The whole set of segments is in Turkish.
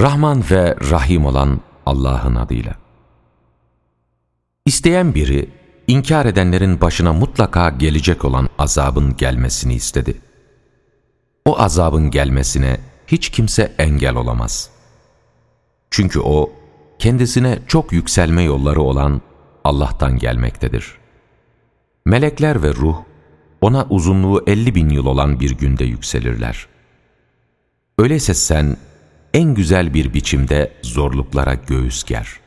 Rahman ve Rahim olan Allah'ın adıyla. İsteyen biri, inkar edenlerin başına mutlaka gelecek olan azabın gelmesini istedi. O azabın gelmesine hiç kimse engel olamaz. Çünkü o, kendisine çok yükselme yolları olan Allah'tan gelmektedir. Melekler ve ruh, ona uzunluğu elli bin yıl olan bir günde yükselirler. Öyleyse sen, en güzel bir biçimde zorluklara göğüs ger.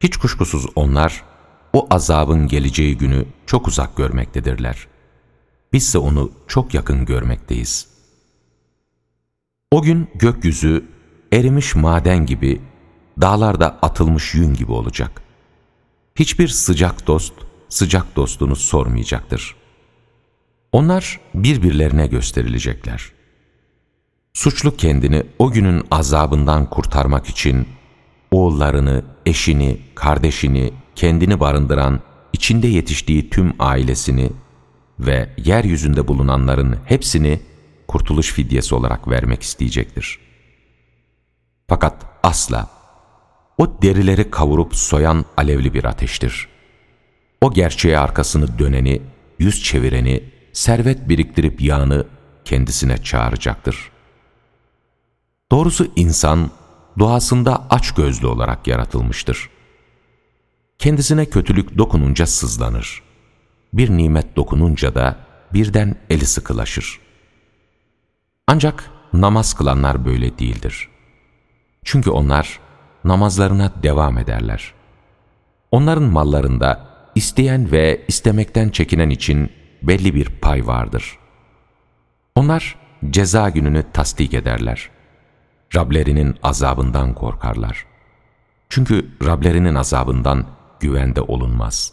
Hiç kuşkusuz onlar, o azabın geleceği günü çok uzak görmektedirler. Bizse onu çok yakın görmekteyiz. O gün gökyüzü erimiş maden gibi, dağlarda atılmış yün gibi olacak. Hiçbir sıcak dost, sıcak dostunu sormayacaktır. Onlar birbirlerine gösterilecekler. Suçlu kendini o günün azabından kurtarmak için oğullarını, eşini, kardeşini, kendini barındıran, içinde yetiştiği tüm ailesini ve yeryüzünde bulunanların hepsini kurtuluş fidyesi olarak vermek isteyecektir. Fakat asla o derileri kavurup soyan alevli bir ateştir. O gerçeğe arkasını döneni, yüz çevireni, servet biriktirip yağını kendisine çağıracaktır. Doğrusu insan doğasında aç gözlü olarak yaratılmıştır. Kendisine kötülük dokununca sızlanır. Bir nimet dokununca da birden eli sıkılaşır. Ancak namaz kılanlar böyle değildir. Çünkü onlar namazlarına devam ederler. Onların mallarında isteyen ve istemekten çekinen için belli bir pay vardır. Onlar ceza gününü tasdik ederler. Rablerinin azabından korkarlar. Çünkü Rablerinin azabından güvende olunmaz.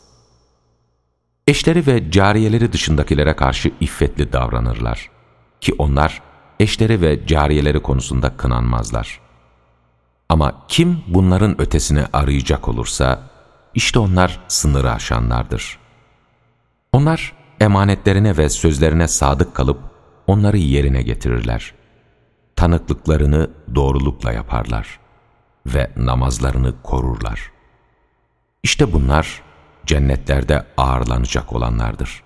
Eşleri ve cariyeleri dışındakilere karşı iffetli davranırlar. Ki onlar eşleri ve cariyeleri konusunda kınanmazlar. Ama kim bunların ötesine arayacak olursa, işte onlar sınırı aşanlardır. Onlar emanetlerine ve sözlerine sadık kalıp onları yerine getirirler tanıklıklarını doğrulukla yaparlar ve namazlarını korurlar. İşte bunlar cennetlerde ağırlanacak olanlardır.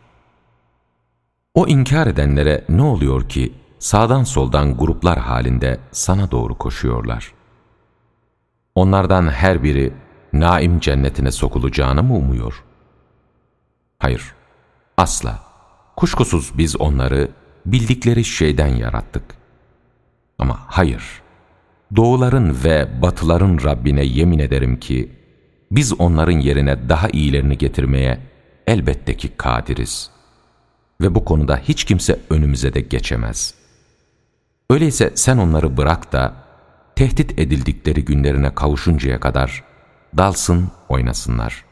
O inkar edenlere ne oluyor ki sağdan soldan gruplar halinde sana doğru koşuyorlar? Onlardan her biri naim cennetine sokulacağını mı umuyor? Hayır, asla. Kuşkusuz biz onları bildikleri şeyden yarattık. Ama hayır, doğuların ve batıların Rabbine yemin ederim ki, biz onların yerine daha iyilerini getirmeye elbette ki kadiriz. Ve bu konuda hiç kimse önümüze de geçemez. Öyleyse sen onları bırak da, tehdit edildikleri günlerine kavuşuncaya kadar dalsın oynasınlar.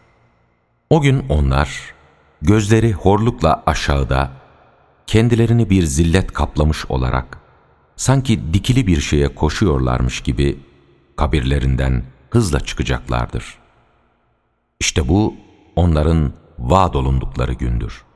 O gün onlar, gözleri horlukla aşağıda, kendilerini bir zillet kaplamış olarak, sanki dikili bir şeye koşuyorlarmış gibi kabirlerinden hızla çıkacaklardır. İşte bu onların vaad olundukları gündür.''